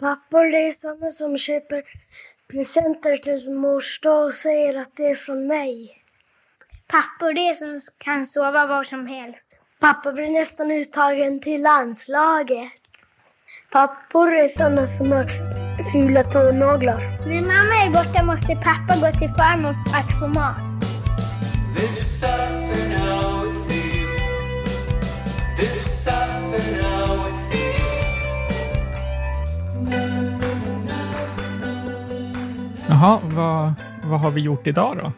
Pappor, det är sådana som köper presenter till mors dag och säger att det är från mig. Pappor, det är som kan sova var som helst. Pappa blir nästan uttagen till landslaget. Pappor är sådana som har fula tånaglar. När mamma är borta måste pappa gå till farmor för att få mat. This is us and how we feel. This is us and how we Jaha, vad, vad har vi gjort idag då?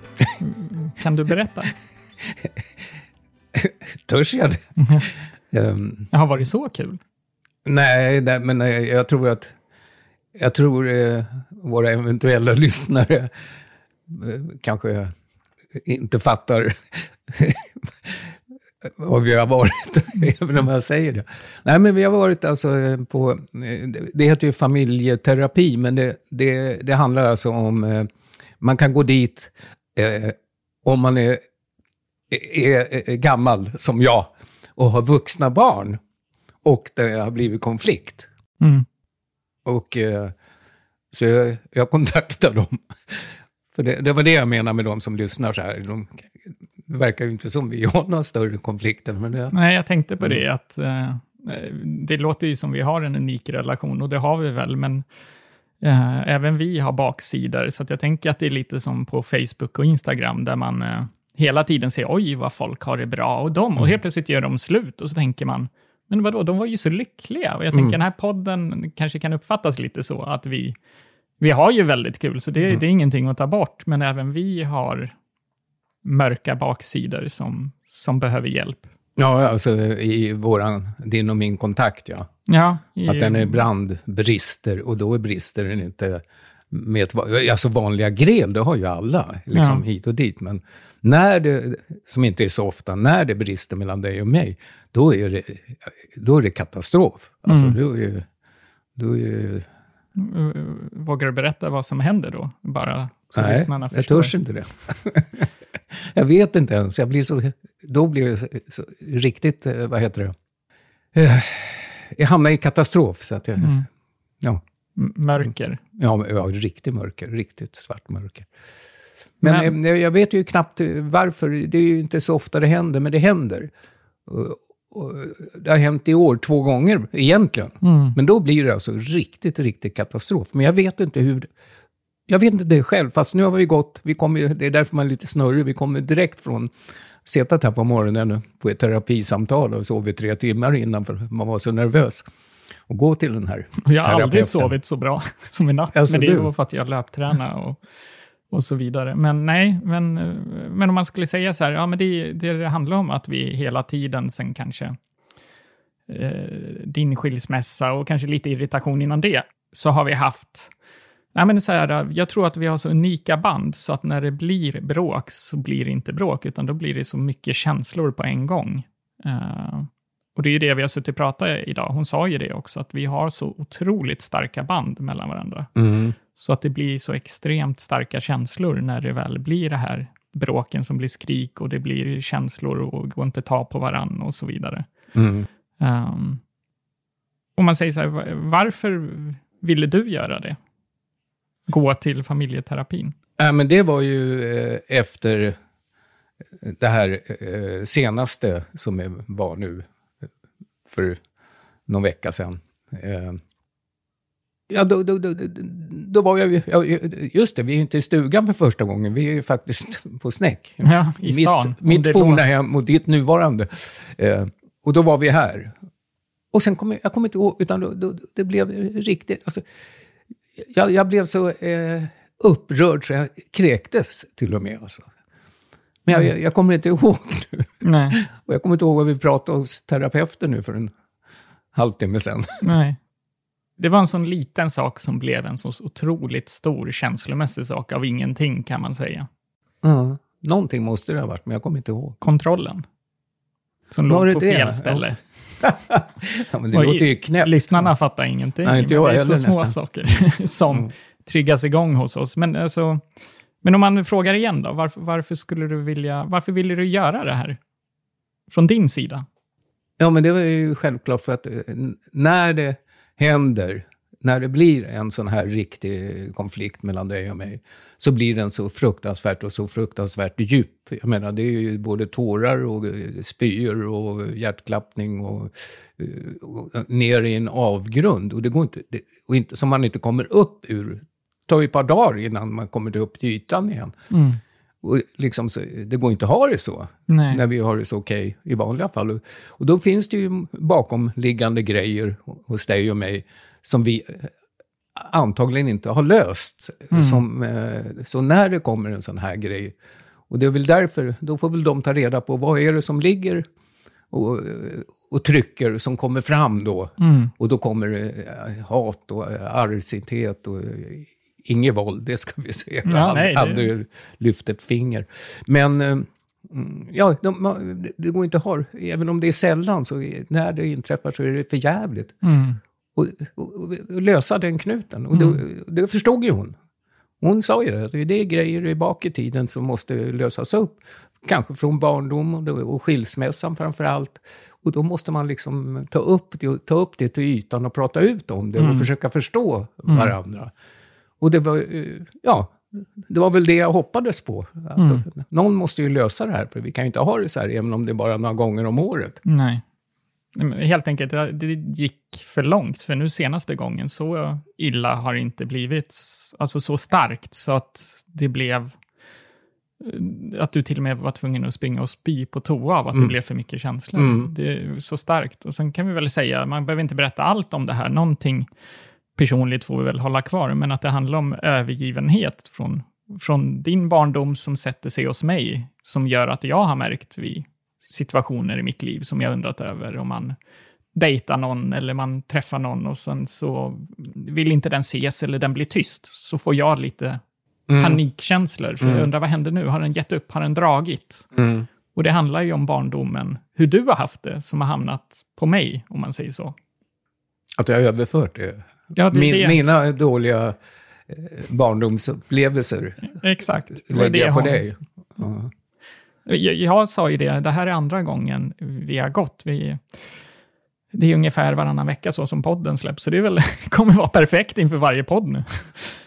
Kan du berätta? Törs jag det? Ehm, Det har varit så kul. nej, nej, men eh, jag tror att jag tror eh, våra eventuella lyssnare eh, kanske inte fattar vad vi har varit, även om jag säger det. Nej, men vi har varit alltså eh, på, eh, det heter ju familjeterapi, men det, det, det handlar alltså om, eh, man kan gå dit eh, om man är, är, är gammal som jag och har vuxna barn och det har blivit konflikt. Mm. Och eh, så jag, jag kontaktade dem. För det, det var det jag menar med de som lyssnar så här. De, det verkar ju inte som vi har några större konflikter. Men det, Nej, jag tänkte på det att eh, det låter ju som vi har en unik relation och det har vi väl, men eh, även vi har baksidor, så jag tänker att det är lite som på Facebook och Instagram, där man eh, hela tiden ser oj vad folk har det bra och dem, och helt plötsligt gör de slut och så tänker man, men vadå, de var ju så lyckliga. Och jag tänker den här podden kanske kan uppfattas lite så att vi, vi har ju väldigt kul, så det, det är ingenting att ta bort, men även vi har mörka baksidor som, som behöver hjälp. ja, alltså i våran, din och min kontakt, ja. Ja, i, Att den ibland brister och då brister den inte med ett, alltså vanliga gräl, det har ju alla, liksom Ja. hit och dit. Men när det, som inte är så ofta, när det brister mellan dig och mig, då är det, då är det katastrof. Alltså, Mm. då är, då är Vågar du berätta vad som händer då? Bara så Nej, lyssnarna jag förstår. törs inte det. jag vet inte ens. Jag blir så, då blir jag så, så, riktigt, eh, vad heter det? Eh, Jag hamnar i katastrof. Så att jag, Mm. ja, Mörker. ja, ja, riktigt mörker, riktigt svart mörker. Men, eh, jag vet ju knappt varför. Det är ju inte så ofta det händer, men det händer. Och det har hänt i år två gånger egentligen. Mm. Men då blir det alltså riktigt, riktigt katastrof. Men jag vet inte hur... Jag vet inte det själv, fast nu har vi gått, vi kommer, det är därför man är lite snurrig, vi kommer direkt från suttit här på morgonen på ett terapisamtal och sov i tre timmar innan för man var så nervös. Och gå till den här Jag har aldrig sovit så bra som i natt, Alltså, men det du. ju för att jag löptränar och, och så vidare. Men nej, men, men om man skulle säga så här, ja men det, det det handlar om att vi hela tiden sen kanske eh, din skilsmässa och kanske lite irritation innan det, så har vi haft Nej, men så här, jag tror att vi har så unika band så att när det blir bråk så blir det inte bråk, utan då blir det så mycket känslor på en gång. Eh, och det är ju det vi har suttit och pratat idag. Hon sa ju det också, att vi har så otroligt starka band mellan varandra. Mm. Så att det blir så extremt starka känslor när det väl blir det här bråken som blir skrik och det blir känslor och går inte ta på varann och så vidare. Mm. Um, om man säger så här, va- varför ville du göra det? Gå till familjeterapin? Nej, men det var ju eh, efter det här eh, senaste som var nu eh, för någon vecka sedan. Eh, ja, då, då, då, då, var jag ja, just det, vi är inte i stugan för första gången, vi är ju faktiskt på Snäck. Ja, i stan. Mitt, mitt forna hem och ditt nuvarande. Eh, och då var vi här. Och sen kom jag, jag kommer inte ihåg, utan då, då, det blev riktigt, alltså, jag, jag blev så eh, upprörd så jag kräktes till och med. Alltså. Men jag, jag, jag kommer inte ihåg nu. Nej, Och jag kommer inte ihåg vad vi pratade hos terapeuten nu för en halvtimme sedan. nej. Det var en sån liten sak som blev en så otroligt stor känslomässig sak av ingenting, kan man säga. Ja. Någonting måste det ha varit, men jag kommer inte ihåg. Kontrollen. Som Var låg det på det? fel ställe. Ja, men det Och låter ju knäppt. Lyssnarna fattar ingenting. Nej, inte jag det är så små nästan. saker som Mm. triggas igång hos oss. Men, alltså, men om man frågar igen då, varför, varför skulle du vilja, varför ville du göra det här? Från din sida? Ja, men det var ju självklart för att eh, när det händer när det blir en sån här riktig konflikt mellan dig och mig, så blir den så fruktansvärt och så fruktansvärt djup. Jag menar, det är ju både tårar och eh, spyor och hjärtklappning och, eh, och eh, ner i en avgrund. Och det går inte, det, och inte, som man inte kommer upp ur. Det tar ju ett par dagar innan man kommer upp till ytan igen. Mm. Och liksom, så, det går inte att ha det så, Nej. när vi har det så okej i vanliga fall. Och, och då finns det ju bakomliggande grejer hos dig och mig som vi eh, antagligen inte har löst. Som, eh, så när det kommer en sån här grej, och det är väl därför, då får väl de ta reda på vad är det som ligger och, eh, och trycker som kommer fram då. Mm. Och då kommer hat och argsitet och inget våld, det ska vi säga. Ja, har nej, aldrig, det- lyft ett finger. Men eh, mm, ja, de, det- går inte att ha, även om det är sällan, så är, när det inträffar så är det för jävligt. Mm. Och, och, och, lösa den knuten. Och det, det förstod ju hon. Hon sa ju det, att det är grejer bak i tiden som måste lösas upp. Kanske från barndom och, då- och skilsmässan framför allt. Och då måste man liksom ta upp det, ta upp det till ytan och prata ut om det och försöka förstå varandra. Och det var, eh, ja, det var väl det jag hoppades på. Att Någon måste ju lösa det här, för vi kan ju inte ha det så här, även om det är bara några gånger om året. Nej. Helt enkelt, det gick för långt. För nu senaste gången, så illa har det inte blivit. Alltså så starkt så att det blev... eh, Att du till och med var tvungen att springa och spy på toa av att det blev för mycket känslor. Mm. Det är så starkt. Och sen kan vi väl säga, man behöver inte berätta allt om det här. Någonting personligt får vi väl hålla kvar, men att det handlar om övergivenhet från, från din barndom som sätter sig hos mig, som gör att jag har märkt vid situationer i mitt liv som jag undrat över om man dejtar någon eller man träffar någon och sen så vill inte den ses eller den blir tyst, så får jag lite panikkänslor. För jag undrar, vad händer nu? Har den gett upp? Har den dragit? Mm. Och det handlar ju om barndomen, hur du har haft det, som har hamnat på mig, om man säger så. Att jag har överfört det. Ja, Min, det. Mina dåliga eh, barndomsupplevelser Exakt. Det var det lägger jag på dig. Ja. Jag, jag sa ju det, det här är andra gången vi har gått. Vi, det är ungefär varannan vecka så som podden släpps, så det är väl, kommer vara perfekt inför varje podd nu.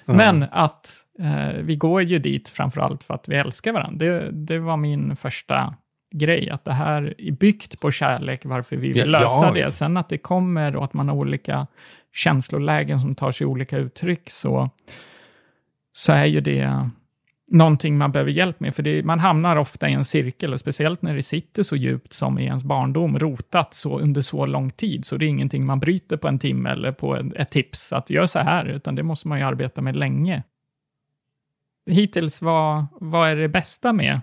Men att eh, vi går ju dit framför allt för att vi älskar varandra. Det, det var min första grej, att det här är byggt på kärlek, varför vi vill Ja, lösa ja. det. Sen att det kommer och att man har olika känslolägen som tar sig olika uttryck, så, så är ju det någonting man behöver hjälp med. För det, man hamnar ofta i en cirkel, och speciellt när det sitter så djupt som i ens barndom, rotat så under så lång tid. Så det är ingenting man bryter på en timme eller på ett, ett tips att gör så här, utan det måste man ju arbeta med länge. Hittills, vad, vad är det bästa med,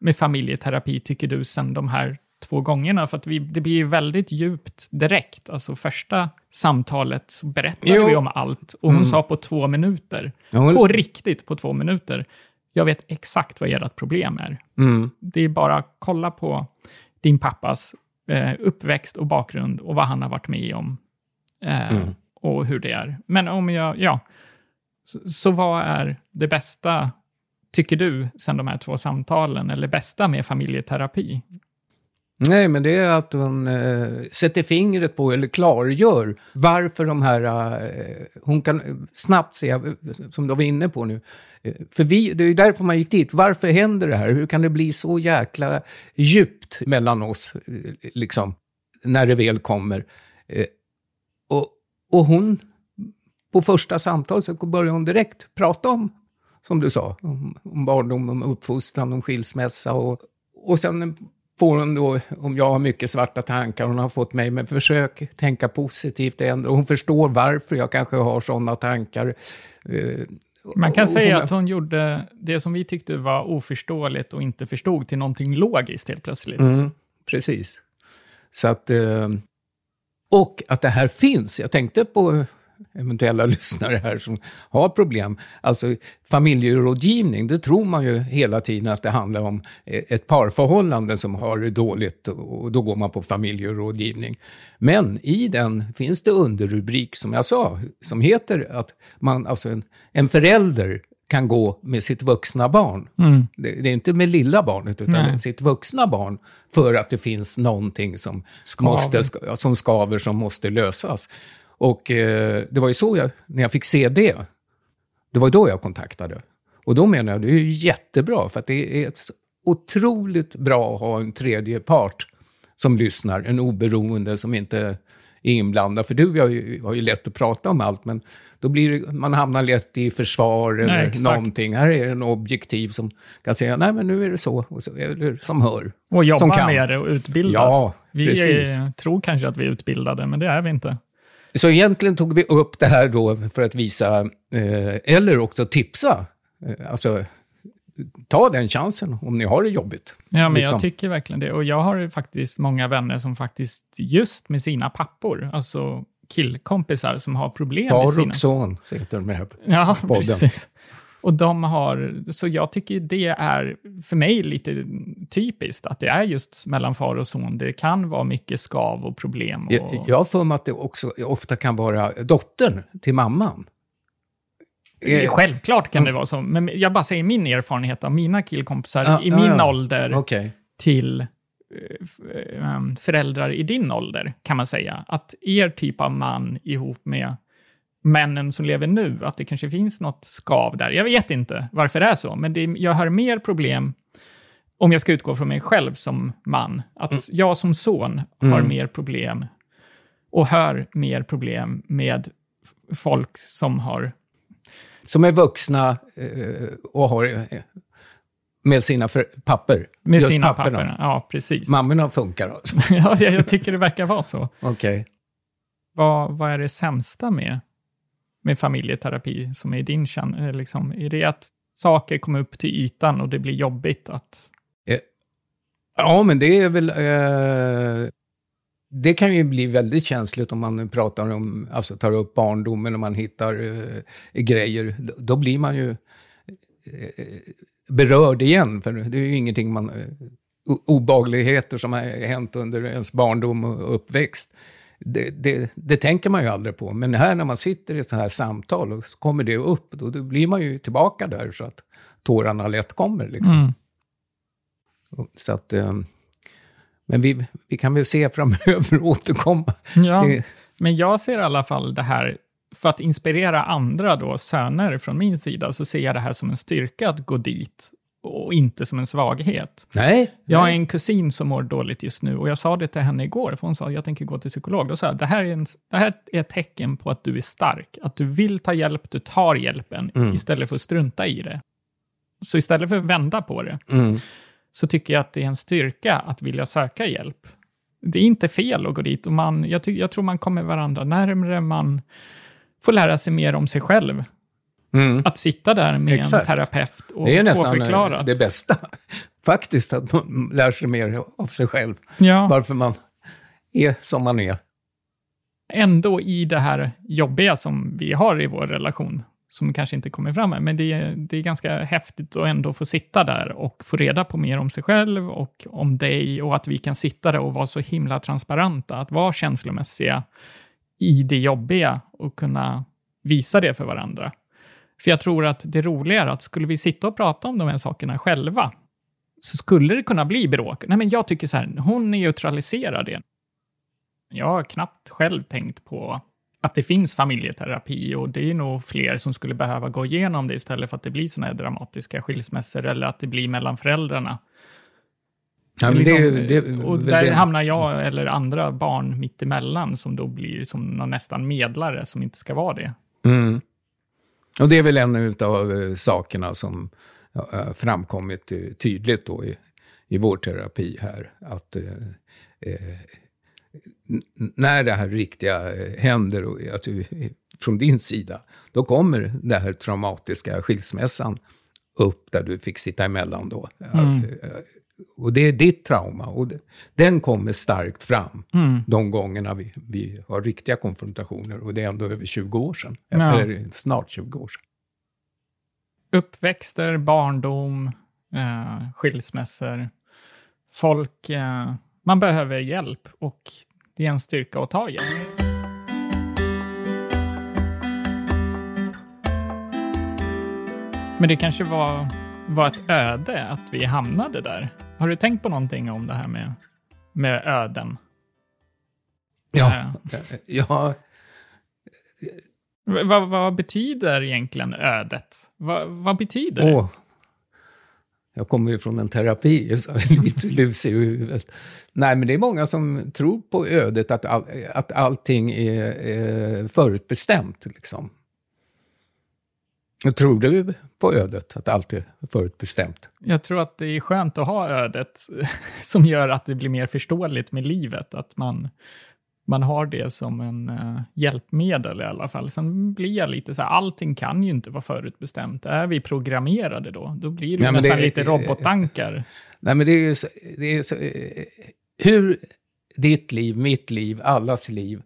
med familjeterapi, tycker du, sen de här två gångerna? För att vi, det blir ju väldigt djupt direkt. Alltså första samtalet så berättade Jo. vi om allt och hon sa på två minuter, Ja, hon- på riktigt på två minuter, jag vet exakt vad ert problem är. Mm. Det är bara att kolla på din pappas eh, uppväxt och bakgrund och vad han har varit med om. Eh, Mm. Och hur det är. Men om jag, ja. Så, så vad är det bästa, tycker du, sen de här två samtalen, eller bästa med familjeterapi? Nej, men det är att hon eh, sätter fingret på, eller klargör, varför de här... Eh, hon kan eh, snabbt se, eh, som du var inne på nu, eh, för vi, det är ju därför man gick dit. Varför händer det här? Hur kan det bli så jäkla djupt mellan oss, eh, liksom, när det väl kommer? Eh, och, och hon, på första samtalet så börjar hon direkt prata om, som du sa, om, om barndom, om uppfostran, om skilsmässa och, och sen får hon då, om jag har mycket svarta tankar, hon har fått mig, men försök tänka positivt ändå. Hon förstår varför jag kanske har sådana tankar. Eh, Man kan säga att hon gjorde det som vi tyckte var oförståeligt och inte förstod till någonting logiskt helt plötsligt. Mm, precis. Så att... Eh, och att det här finns. Jag tänkte på eventuella lyssnare här som har problem. Alltså familjerådgivning, det tror man ju hela tiden att det handlar om eh, ett parförhållande som har det dåligt och då går man på familjerådgivning. Men i den finns det underrubrik, som jag sa, som heter att man, alltså en, en förälder kan gå med sitt vuxna barn. Mm. Det, det är inte med lilla barnet, utan Nej. sitt vuxna barn. För att det finns någonting som, Skaver. måste, som skaver, som måste lösas. Och eh, det var ju så jag, när jag fick se det, det var då jag kontaktade. Och då menar jag, det är ju jättebra, för att det är ett otroligt bra att ha en tredje part som lyssnar, en oberoende som inte är inblandad. För du har ju, har ju lätt att prata om allt, men då blir det, man hamnar lätt i försvar eller exakt. någonting. Här är det en objektiv som kan säga, nej men nu är det så, och så eller som hör. Och jobba med det och utbilda. Ja, vi precis. eh, tror kanske att vi är utbildade, men det är vi inte. Så egentligen tog vi upp det här då för att visa, eh, eller också tipsa. Eh, alltså, ta den chansen om ni har det jobbigt. Ja, men Liksom. jag tycker verkligen det. Och jag har faktiskt många vänner som faktiskt, just med sina pappor, alltså killkompisar som har problem med Far sina... och son, heter de här. Ja, podden. precis. Och de har, så jag tycker det är för mig lite typiskt att det är just mellan far och son. Det kan vara mycket skav och problem. Och, Jag, jag har för mig att det också ofta kan vara dottern till mamman. Eh, Självklart kan det vara så, men jag bara säger min erfarenhet av mina killkompisar Ja, i min ja. ålder Okej. till eh, eh, föräldrar i din ålder, kan man säga. Att er typ av man ihop med männen som lever nu, att det kanske finns något skav där. Jag vet inte varför det är så, men det, jag hör mer problem, om jag ska utgå från mig själv som man, att jag som son har Mm. mer problem och hör mer problem med folk som har Som är vuxna eh, och har eh, med sina för, papper. med Just sina papperna. papper. Ja, precis. Mammorna funkar alltså. ja, jag, jag tycker det verkar vara så. Okej. Vad, vad är det sämsta med, med familjeterapi som är din känn? Eh, liksom, är det att saker kommer upp till ytan och det blir jobbigt att... Eh, ja, men det är väl... Eh, det kan ju bli väldigt känsligt om man pratar om, alltså tar upp barndomen och man hittar eh, grejer. Då, blir man ju eh, berörd igen, för det är ju ingenting man... Eh, obagligheter som har hänt under ens barndom och uppväxt. Det, det, det tänker man ju aldrig på. Men här när man sitter i sånt här samtal och så kommer det upp, då, då blir man ju tillbaka där så att tårarna lätt kommer. Liksom. Mm. Så att, eh, men vi, vi kan väl se framöver och återkomma. Ja, Det- men jag ser i alla fall det här, för att inspirera andra då, söner från min sida, så ser jag det här som en styrka att gå dit och inte som en svaghet. Nej, Jag har en kusin som mår dåligt just nu och jag sa det till henne igår, för hon sa jag tänker gå till psykolog. Då sa jag, det här är, en, det här är ett tecken på att du är stark, att du vill ta hjälp, du tar hjälpen, Mm. istället för att strunta i det. Så istället för att vända på det, Mm. så tycker jag att det är en styrka att vilja söka hjälp. Det är inte fel att gå dit och man, jag, ty, jag tror man kommer varandra närmare, man får lära sig mer om sig själv. Mm. Att sitta där med Exakt. en terapeut och Det är få nästan eh, förklarat. det bästa. Faktiskt, att man lär sig mer av sig själv. Ja. Varför man är som man är. ändå i det här jobbiga som vi har i vår relation, som kanske inte kommer fram här, men det är, det är ganska häftigt att ändå få sitta där och få reda på mer om sig själv och om dig och att vi kan sitta där och vara så himla transparenta, att vara känslomässiga i det jobbiga och kunna visa det för varandra. För jag tror att det roliga är att skulle vi sitta och prata om de här sakerna själva, så skulle det kunna bli bråk. Nej, men jag tycker så här, hon neutraliserar det. Jag har knappt själv tänkt på att det finns familjeterapi och det är nog fler som skulle behöva gå igenom det istället för att det blir sådana här dramatiska skilsmässor eller att det blir mellan föräldrarna. Ja, men Liksom, det, det, och där det- hamnar jag eller andra barn mitt emellan som då blir som någon nästan medlare som inte ska vara det. Mm. Och det är väl en av sakerna som har framkommit eh, tydligt då i, i vår terapi här. Att eh, eh, när det här riktiga eh, händer, och att du, från din sida, då kommer den här traumatiska skilsmässan upp där du fick sitta emellan då. Mm. Och det är ditt trauma. Och det, den kommer starkt fram Mm. de gångerna vi, vi har riktiga konfrontationer. Och det är ändå över 20 år sedan. Ja. Eller snart 20 år sedan. Uppväxter, barndom, eh, skilsmässor. Folk, eh, man behöver hjälp och det är en styrka att ta hjälp. Men det kanske var, var ett öde att vi hamnade där. Har du tänkt på någonting om det här med, med öden? Ja, Eh, ja, V- vad, vad betyder egentligen ödet? Va, vad betyder det? Jag kommer ju från en terapi, så jag är lite lusig i huvudet. Nej, men det är många som tror på ödet, att, all, att allting är, är förutbestämt. Liksom. Tror du på ödet, att allt är förutbestämt? Jag tror att det är skönt att ha ödet som gör att det blir mer förståeligt med livet. Att man, man har det som en eh, hjälpmedel i alla fall. Sen blir jag lite så här, allting kan ju inte vara förutbestämt. Är vi programmerade då? Då blir det men nästan det- lite robottankar. Nej, men det är så, det är så, hur ditt liv, mitt liv, allas liv,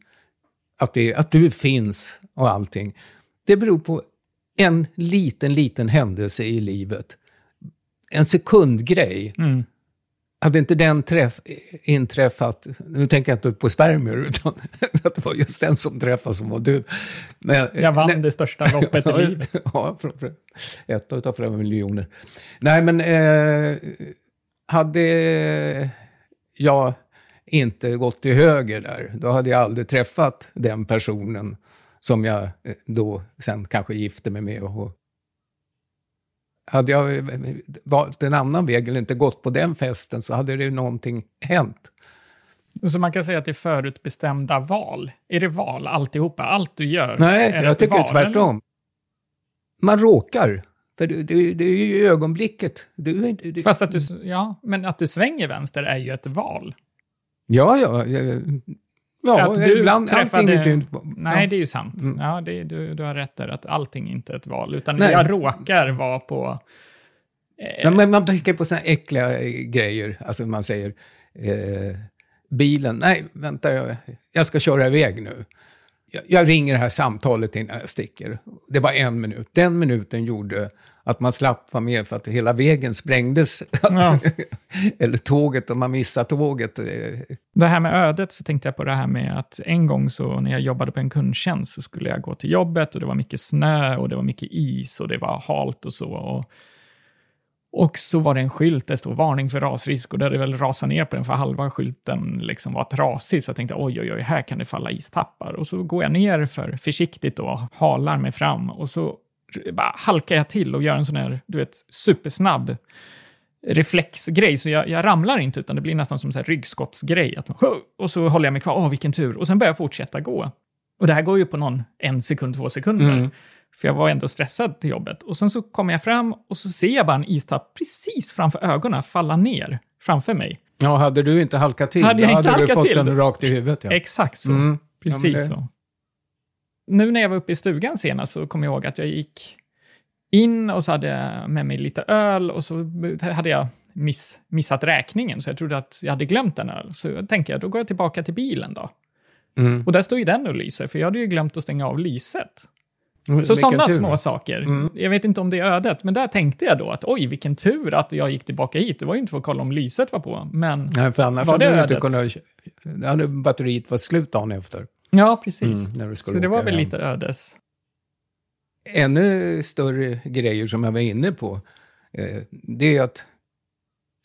att, det, att du finns och allting, det beror på en liten, liten händelse i livet. En sekundgrej. Mm. Hade inte den träff, inträffat, nu tänker jag inte på spermier, utan att det var just den som träffade som var du. Men, Jag vann nej, det största loppet i livet. Ja, ett av flera miljoner. Nej, men eh, hade jag inte gått till höger där, då hade jag aldrig träffat den personen som jag eh, då sen kanske gifte mig med. Och, hade jag eh, valt en annan väg eller inte gått på den festen så hade det ju någonting hänt. Så man kan säga att det är förutbestämda val. Är det val alltihopa? Allt du gör? Nej, jag tycker val, tvärtom. Man råkar. För det, det, det är ju ögonblicket. Du, eller? du, Fast att du, ja, men att du svänger vänster är ju ett val. Ja, ja. Ja, att du ibland träffade- allting är inte... Nej, ja. det är ju sant. Mm. Ja, det, du, du har rätt där, att allting inte är ett val. Utan Nej. jag råkar vara på... Eh, men man tänker på här äckliga eh, grejer. Alltså man säger eh, bilen, nej vänta jag, jag ska köra iväg nu. Jag, jag ringer det här samtalet innan jag sticker. Det var en minut. Den minuten gjorde att man slapp vara med för att hela vägen sprängdes. Ja. Eller tåget, om man missar tåget. Det här med ödet så tänkte jag på det här med att en gång så när jag jobbade på en kundtjänst så skulle jag gå till jobbet och det var mycket snö och det var mycket is och det var halt och så. Och, och så var det en skylt, det stod varning för rasrisk och det hade väl rasat ner på den för halva skylten liksom var trasig. Så jag tänkte oj, oj, oj, här kan det falla istappar. Och så går jag ner för försiktigt då, halar mig fram och så bara halkar jag till och gör en sån här, du vet, supersnabb reflexgrej, så jag, jag ramlar inte, utan det blir nästan som en ryggskottsgrej. Att, man- och så håller jag mig kvar, åh vilken tur, och sen börjar jag fortsätta gå. Och det här går ju på någon en sekund, två sekunder. Mm. För jag var ändå stressad till jobbet. Och sen så kommer jag fram och så ser jag bara en istapp precis framför ögonen falla ner framför mig. Ja, hade du inte halkat till, Hade jag då inte hade du halkat fått till? den rakt i huvudet. Ja. Exakt så. Mm. Precis Ja, det- så. Nu när jag var uppe i stugan senast så kom jag ihåg att jag gick in och så hade jag med mig lite öl och så hade jag miss, missat räkningen så jag trodde att jag hade glömt en öl. Så jag tänkte jag, då går jag tillbaka till bilen då. Mm. Och där står ju den och lyser, för jag hade ju glömt att stänga av lyset. Så Vilken sådana små saker. Mm. Jag vet inte om det är ödet, men där tänkte jag då att oj, vilken tur att jag gick tillbaka hit. Det var ju inte för att kolla om lyset var på, men Nej, för annars Var hade det inte ödet? kunnat... Då hade batteriet varit slut dagen efter. Ja, precis. Mm, Så det var väl hem. lite ödes. Ännu större grejer som jag var inne på, eh, det är att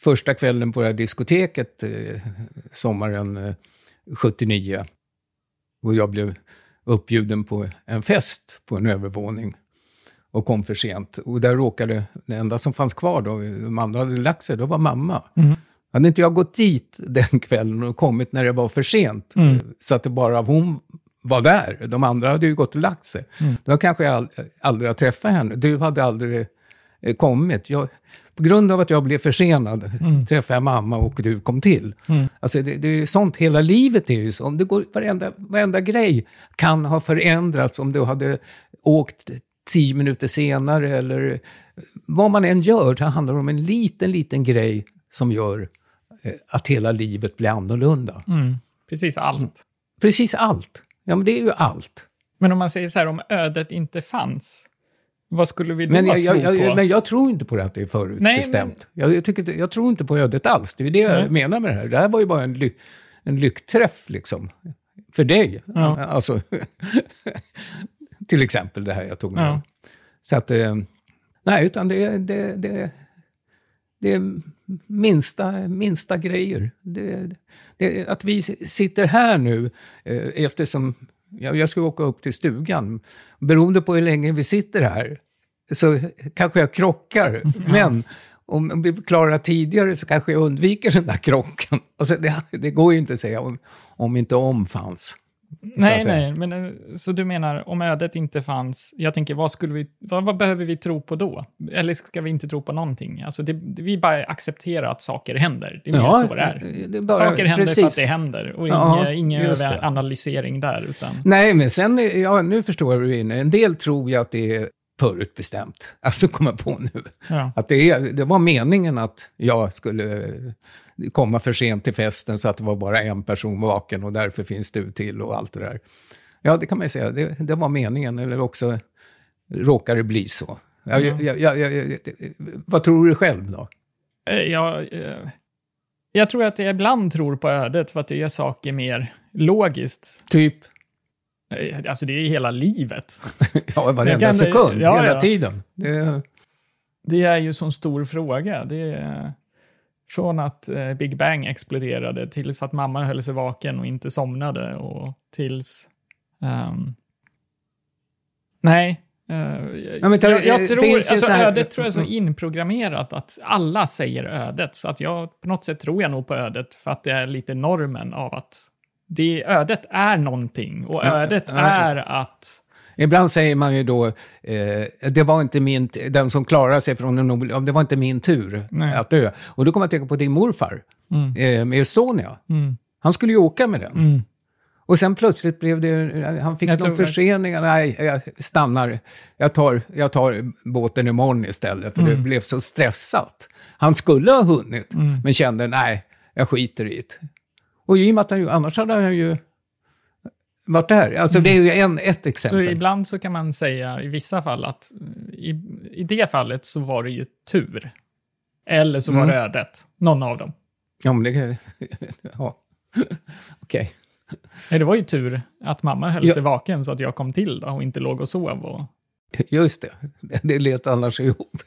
första kvällen på det här diskoteket eh, sommaren eh, 79, och jag blev uppbjuden på en fest på en övervåning och kom för sent. Och där råkade, det enda som fanns kvar då, de andra hade lagt sig, då var mamma. Mhm. Hade inte jag gått dit den kvällen och kommit när det var för sent, Mm. så att det bara hon var där, de andra hade ju gått och lagt sig, Mm. då kanske jag aldrig har träffat henne. Du hade aldrig eh, kommit. Jag, på grund av att jag blev försenad Mm. träffade jag mamma och du kom till. Alltså det, det är sånt, hela livet är ju så. Om det går, varenda, varenda grej kan ha förändrats om du hade åkt tio minuter senare eller vad man än gör. Det handlar om en liten, liten grej som gör eh, att hela livet blir annorlunda. Mm. Precis allt. Precis allt. Ja, men det är ju allt. Men om man säger så här, om ödet inte fanns, vad skulle vi då Men jag, tro jag, jag, på? men jag tror inte på det att det är förutbestämt. jag, jag, tycker, jag tror inte på ödet alls. Det är det jag Nej. menar med det här. Det här var ju bara en, ly, en lyckträff liksom. För dig. Ja. Alltså, till exempel det här jag tog med. Ja. Så att, eh, nej, utan det, det, det, det är minsta, minsta grejer. Det, det, att vi sitter här nu, eh, eftersom Jag, jag ska åka upp till stugan. Beroende på hur länge vi sitter här så kanske jag krockar. Men om vi klarar tidigare så kanske jag undviker den där krocken. Alltså det, det går ju inte att säga om, om inte om fanns. Nej, säga. nej, men eh, så du menar om ödet inte fanns, jag tänker vad skulle vi, vad, vad behöver vi tro på då? Eller ska vi inte tro på någonting? Alltså det, det, vi bara accepterar att saker händer. Det är mer så det är. det är bara- saker händer för att precis. det händer och Ja, ingen det. analysering där. Utan, Nej, men sen, ja, nu förstår jag hur du. En del tror ju att det är förutbestämt. Alltså, kommer på nu. ja. Att det, är, det var meningen att jag skulle komma för sent till festen så att det var bara en person vaken och därför finns du till och allt det där. Ja, det kan man ju säga. Det, det var meningen, eller också råkar det bli så. Jag, jag, jag, jag, vad tror du själv då? Eh, Jag, eh, jag tror att jag ibland tror på ödet för att det gör saker mer logiskt. Typ, Eh, Alltså det är hela livet. ja, varenda kan- sekund, ja, hela ja. tiden. Det, Det är ju så stor fråga. Det är från att eh, Big Bang exploderade tills att mamma höll sig vaken och inte somnade och tills... ehm, nej. eh, Ja, men jag, jag tror, alltså, så här- ödet tror jag är så inprogrammerat att alla säger ödet. Så att jag, på något sätt tror jag nog på ödet för att det är lite normen av att det, ödet är någonting och Ja, ödet ja. är att... Ibland säger man ju då, eh, det var inte min, den som klarade sig från en obel- det var inte min tur Nej. att dö. Och då kommer jag att tänka på din morfar Mm. eh, med Estonia. Mm, Han skulle ju åka med den. mm, Och sen plötsligt blev det, han fick Jag någon försening. Nej, jag stannar, jag tar, jag tar båten imorgon istället, för det Mm. blev så stressat. Han skulle ha hunnit, Mm. men kände nej, jag skiter i det. Och i och med att han ju, annars hade han ju varit där. Alltså det är ju en, ett Så exempel. ibland så kan man säga i vissa fall att i, i det fallet så var det ju tur. Eller så var Mm. det ödet. Någon av dem. Ja, men det... Ja. Okej. Nej, det var ju tur att mamma höll Ja. sig vaken så att jag kom till då och inte låg och sov. Och... Just det. Det lät annars ihop.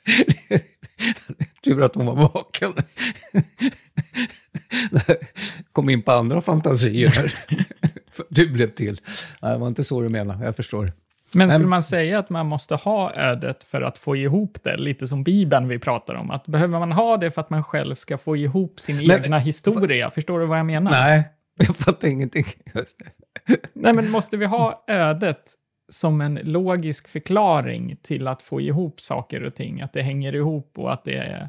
Tur att hon var vaken. Kom in på andra fantasier här. Du blev till. Nej, det var inte så du menade. Jag förstår. Men skulle man säga att man måste ha ödet för att få ihop det? Lite som Bibeln vi pratar om. Att behöver man ha det för att man själv ska få ihop sin Men- egna historia? Förstår du vad jag menar? Nej, jag fattar ingenting. Nej, men måste vi ha ödet som en logisk förklaring till att få ihop saker och ting? Att det hänger ihop och att det är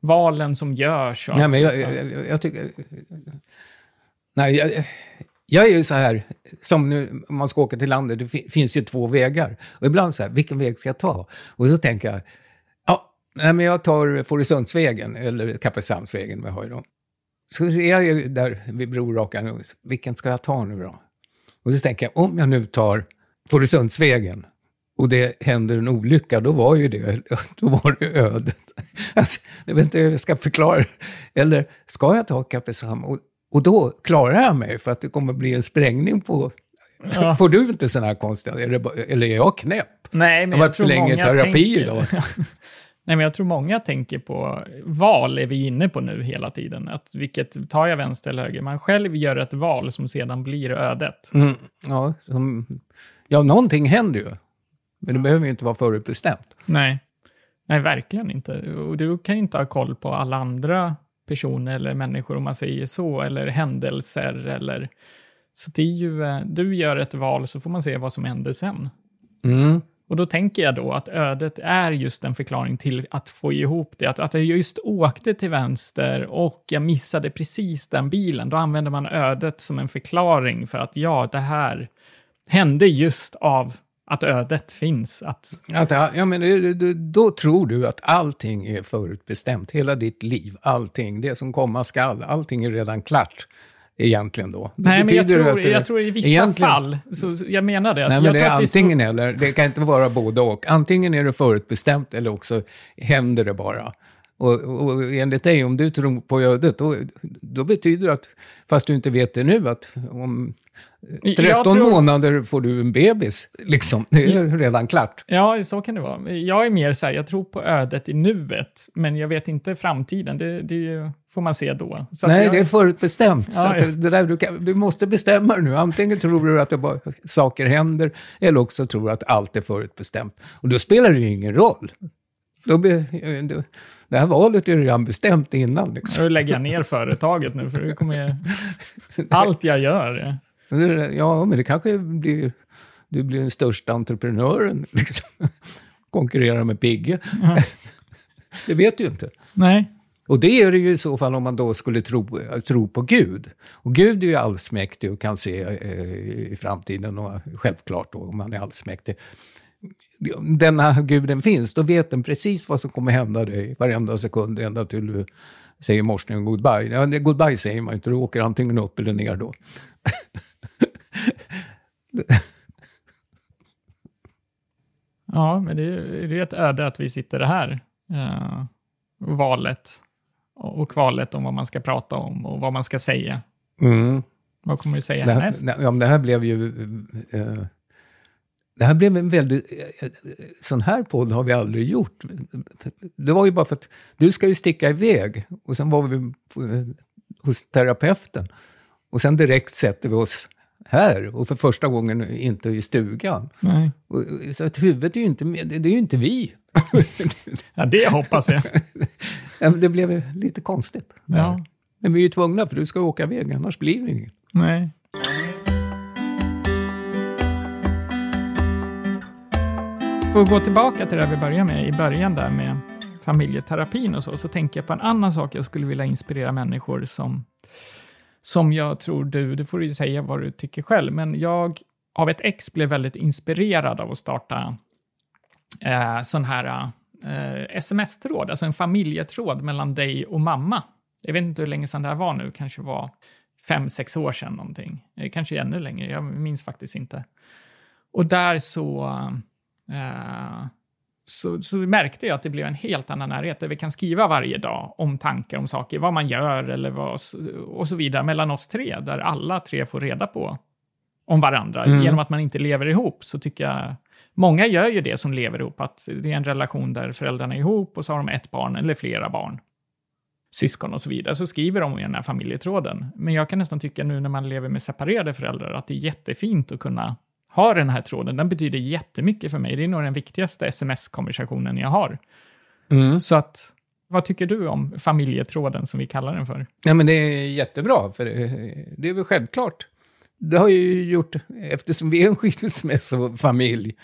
valen som görs? Nej, men jag, jag, jag, jag tycker... Nej, jag, jag är ju så här, som nu, om man ska åka till landet, det finns ju två vägar. Och ibland så här, vilken väg ska jag ta? Och så tänker jag, ja, nej, men jag tar Fårösundsvägen, eller Kappelshamnsvägen vad jag har ju då. Så är jag ju där vid brorakan, vilken ska jag ta nu då? Och så tänker jag, om jag nu tar Fårösundsvägen, och det händer en olycka, då var ju det, då var det ödet. Alltså, jag vet inte hur jag ska förklara det. Eller ska jag ta Kappelshamn? Och, då klarar jag mig för att det kommer bli en sprängning på... Ja. Får du inte sådana här konstiga... Eller, är jag knäpp? Nej, men Jag har varit för tror länge i många terapi tänker... idag. Nej, men jag tror många tänker på val är vi inne på nu hela tiden. Att vilket tar jag vänster eller höger? Man själv gör ett val som sedan blir ödet. Mm, ja, som, ja, någonting händer ju. Men det behöver ju inte vara förutbestämt. Nej. Nej, verkligen inte. Och du kan ju inte ha koll på alla andra personer eller människor, om man säger så, eller händelser eller... Så det är ju, eh, du gör ett val så får man se vad som händer sen. Mm. Och då tänker jag då att ödet är just en förklaring till att få ihop det. Att, att jag just åkte till vänster och jag missade precis den bilen. Då använder man ödet som en förklaring för att ja, det här hände just av att ödet finns. Att, Att, ja, men då tror du att allting är förutbestämt. Hela ditt liv, allting, det som komma skall, allting är redan klart. Egentligen då. Det nej, men jag tror, det- jag tror i vissa egentligen- fall, så, jag menar det. Att Nej, jag men det tror är att det är så- antingen eller. Det kan inte vara både och. Antingen är det förutbestämt eller också händer det bara. Och, och enligt dig, om du tror på ödet, då, då betyder det att, fast du inte vet det nu, att om 13 Jag tror- månader får du en bebis. Liksom. Det är redan klart. Ja, så kan det vara. Jag är mer så här, jag tror på ödet i nuet, men jag vet inte framtiden. Det, det får man se då. Så Nej, jag, det är förutbestämt. Ja, så att ja. det, där, du, kan, du måste bestämma nu. Antingen tror du att det bara, saker händer, eller också tror du att allt är förutbestämt. Och då spelar det ju ingen roll. Då be, då, det här valet är redan bestämt innan. Liksom. Nu lägger jag ner företaget nu, för det kommer... Allt jag gör. Ja, men det kanske blir... Du blir den största entreprenören. Liksom. Konkurrera med Pigge. det vet du ju inte. Nej. Och det är det ju i så fall om man då skulle tro, tro på Gud. Och Gud är ju allsmäktig och kan se eh, i framtiden, och självklart då, om han är allsmäktig. Denna guden finns, då vet den precis vad som kommer hända dig varenda sekund, ända till du säger morsning och goodbye. Ja, goodbye säger man inte, du åker antingen upp eller ner då. Ja, men det är är ett öde att vi sitter här. Uh, valet och kvalet om vad man ska prata om och vad man ska säga. Mm. Vad kommer du säga Det här, härnäst? ja, men det här blev ju... Eh, det här blev en väldigt... Eh, sån här podd har vi aldrig gjort. Det var ju bara för att du ska ju sticka iväg. Och sen var vi på, eh, hos terapeuten. Och sen direkt sätter vi oss här. Och för första gången inte i stugan. Nej. Och, så att huvudet är ju inte med. Det är ju inte vi. Ja, det hoppas jag. Ja, det blev lite konstigt. Ja. Men vi är ju tvungna, för du ska åka iväg, annars blir det inget. Nej. För att gå tillbaka till det vi började med i början där med familjeterapin och så, så tänker jag på en annan sak jag skulle vilja inspirera människor som, som jag tror du, det får du ju säga vad du tycker själv, men jag av ett ex blev väldigt inspirerad av att starta eh, sån här eh, sms-tråd, alltså en familjetråd mellan dig och mamma. Jag vet inte hur länge sedan det här var nu, kanske var fem, sex år sedan någonting. Eh, kanske ännu längre, jag minns faktiskt inte. Och där så, eh, så, så märkte jag att det blev en helt annan närhet, där vi kan skriva varje dag om tankar om saker, vad man gör eller vad, och så vidare, mellan oss tre, där alla tre får reda på om varandra. Mm. Genom att man inte lever ihop så tycker jag, många gör ju det som lever ihop, att det är en relation där föräldrarna är ihop och så har de ett barn eller flera barn syskon och så vidare, så skriver de i den här familjetråden. Men jag kan nästan tycka nu när man lever med separerade föräldrar att det är jättefint att kunna ha den här tråden. Den betyder jättemycket för mig. Det är nog den viktigaste sms-konversationen jag har. Så att, vad tycker du om familjetråden som vi kallar den för? Ja, men det är jättebra, för det, det är väl självklart. Det har ju gjort, eftersom vi är en skilsmässofamilj,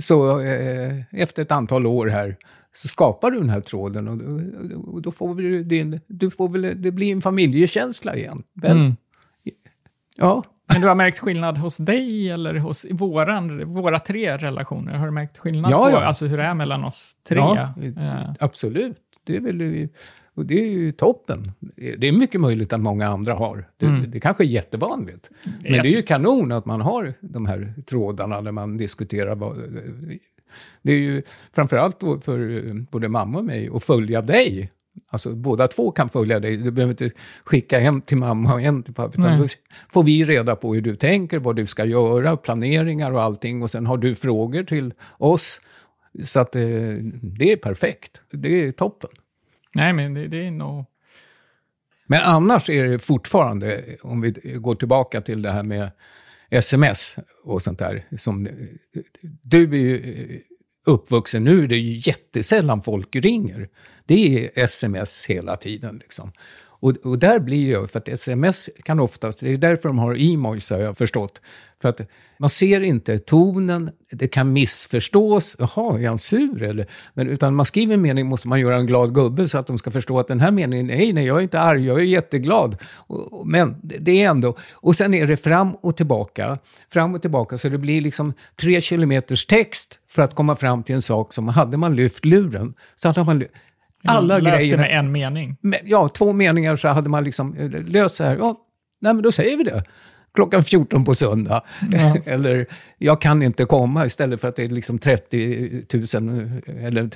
så eh, efter ett antal år här så skapar du den här tråden och, och då får väl din, du får väl, det blir en familjekänsla igen. Väl? Mm. Ja, Men du har märkt skillnad hos dig eller hos våran, våra tre relationer? Har du märkt skillnad Ja, på ja. alltså hur det är mellan oss tre? Ja, Eh, absolut. Det är väl och det är ju toppen. Det är mycket möjligt att många andra har. Det, Mm. det kanske är jättevanligt. Men det är ju kanon att man har de här trådarna där man diskuterar vad... Det är ju framförallt för eh, både mamma och mig att följa dig. Alltså båda två kan följa dig. Du behöver inte skicka en till mamma och en till pappa. Utan då får vi reda på hur du tänker, vad du ska göra, planeringar och allting. Och sen har du frågor till oss. Så att eh, det är perfekt. Det är toppen. nej, men det, det är nog... Men annars är det fortfarande, om vi går tillbaka till det här med sms och sånt där. Som, du är ju uppvuxen, nu är det ju jättesällan folk ringer. Det är sms hela tiden. Liksom. Och, och där blir det, för att sms kan oftast, det är därför de har emojis har jag förstått. För att man ser inte tonen, det kan missförstås. Jaha, är han sur eller? Men utan man skriver en mening måste man göra en glad gubbe så att de ska förstå att den här meningen, nej, nej, jag är inte arg, jag är jätteglad. Och, och, men det det är ändå, och sen är det fram och tillbaka, fram och tillbaka, så det blir liksom tre kilometers text för att komma fram till en sak som hade man lyft luren, så hade man ly- alla löste grejerna. med en mening. Men, ja, två meningar så hade man liksom eh, löst så här. Ja, nej, men då säger vi det. klockan 14 på söndag. Ja. eller jag kan inte komma istället för att det är liksom 30 000 eller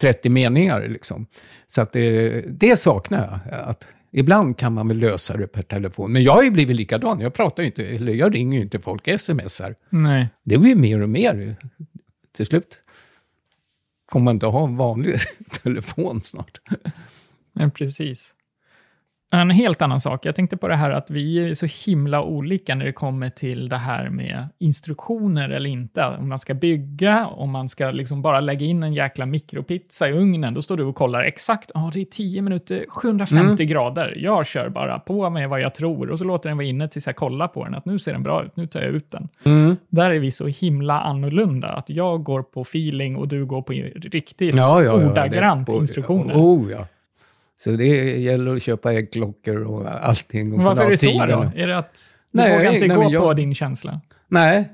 30 meningar. Liksom. Så att det, det saknar jag. Att ibland kan man väl lösa det per telefon. Men jag har ju blivit likadan. Jag pratar ju inte, eller jag ringer ju inte folk, smsar. Nej. Det blir mer och mer till slut. Kommer man inte ha en vanlig telefon snart. Men precis. En helt annan sak. Jag tänkte på det här att vi är så himla olika när det kommer till det här med instruktioner eller inte. Om man ska bygga, om man ska liksom bara lägga in en jäkla mikropizza i ugnen, då står du och kollar exakt. Ja, det är 10 minuter, 750 grader. Jag kör bara på med vad jag tror och så låter den vara inne tills jag kollar på den. Att nu ser den bra ut, nu tar jag ut den. Där är vi så himla annorlunda. Att jag går på feeling och du går på riktigt ordagrant det- på- instruktioner. Oh, ja. Så det gäller att köpa äggklockor och allting. Och varför är det så då? Är det att du Nej, vågar inte nej, gå jag- på din känsla? Nej,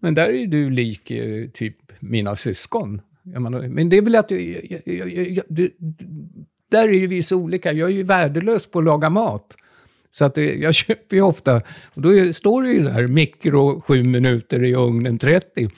men där är du lik eh, typ mina syskon. Menar, Men det är väl att... Jag, jag, du, där är ju vi så olika. Jag är ju värdelös på att laga mat. Så att jag köper ju ofta, och då står det ju där mikro 7 minuter i ugnen 30.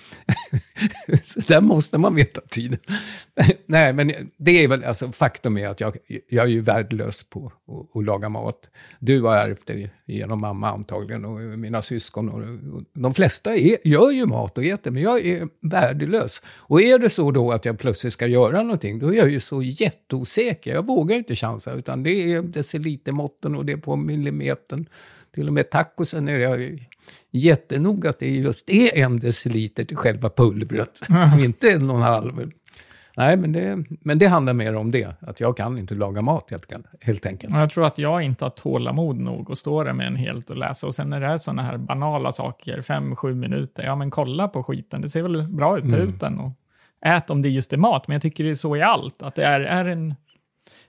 så där måste man veta tiden. Nej, men det är väl, alltså faktum är att jag, jag är ju värdelös på att, att laga mat. Du har ärvt det genom mamma antagligen och mina syskon. Och, och de flesta är, gör ju mat och äter, men jag är värdelös. Och är det så då att jag plötsligt ska göra någonting, då är jag ju så jätteosäker. Jag vågar ju inte chansa, utan det är decilitermåtten och det är på millimetern. Till och med tacosen är jag jättenoga att det just är en deciliter till själva pulvret, inte en och en halv. Nej, men det, men det handlar mer om det, att jag kan inte laga mat helt, helt enkelt. Jag tror att jag inte har tålamod nog att stå där med en helt och läsa. Och sen när det är sådana här banala saker, fem, sju minuter, ja men kolla på skiten, det ser väl bra ut, ta ut den och ät om det just är mat. Men jag tycker det är så i allt, att det är, är en...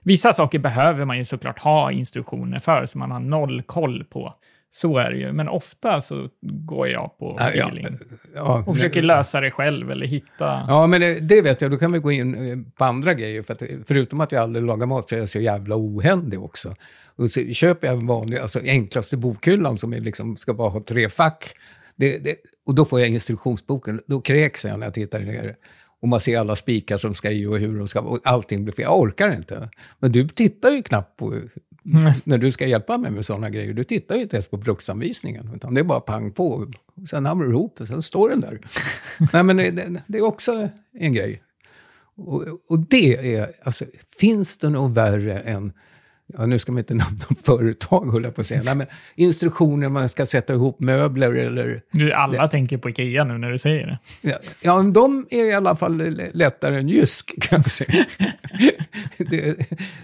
Vissa saker behöver man ju såklart ha instruktioner för, så man har noll koll på. Så är det ju, men ofta så går jag på Ja, ja. feeling. Ja, Och försöker lösa det själv eller hitta... Ja, men det, det vet jag. Då kan vi gå in eh, på andra grejer. För att, förutom att jag aldrig lagar mat så är jag så jävla ohändig också. Och så köper jag en vanlig, alltså enklaste bokhyllan som är liksom, ska bara ha tre fack. Det, det, och då får jag instruktionsboken. Då kräks jag när jag tittar ner. Och man ser alla spikar som ska i och hur de ska... Och allting blir fel. Jag orkar inte. Men du tittar ju knappt på... När du ska hjälpa mig med sådana grejer, du tittar ju inte ens på bruksanvisningen. Utan det är bara pang på. Och sen hamnar du ihop och sen står den där. Nej, men det, det, det är också en grej. Och, och det är, alltså, finns det något värre än, ja nu ska man inte nämna företag höll jag på att säga, Nej, men instruktioner man ska sätta ihop möbler eller, Du, alla tänker på Ikea nu när du säger det. ja, ja de är i alla fall lättare än Jysk kan jag säga. det,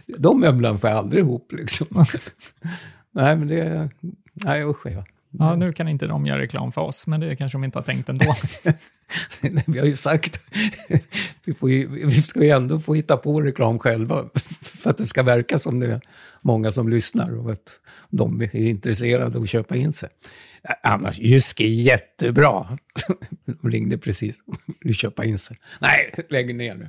de möblerna får jag aldrig ihop liksom. Nej, men det, nej usch ja. Ja, nu kan inte de göra reklam för oss, men det kanske de inte har tänkt ändå. Nej, vi har ju sagt, vi, ju, vi ska ju ändå få hitta på reklam själva för att det ska verka som det är många som lyssnar och att de är intresserade av att köpa in sig. Annars, Jysk är jättebra. De ringde precis, vill köpa in sig. Nej, lägg ner nu.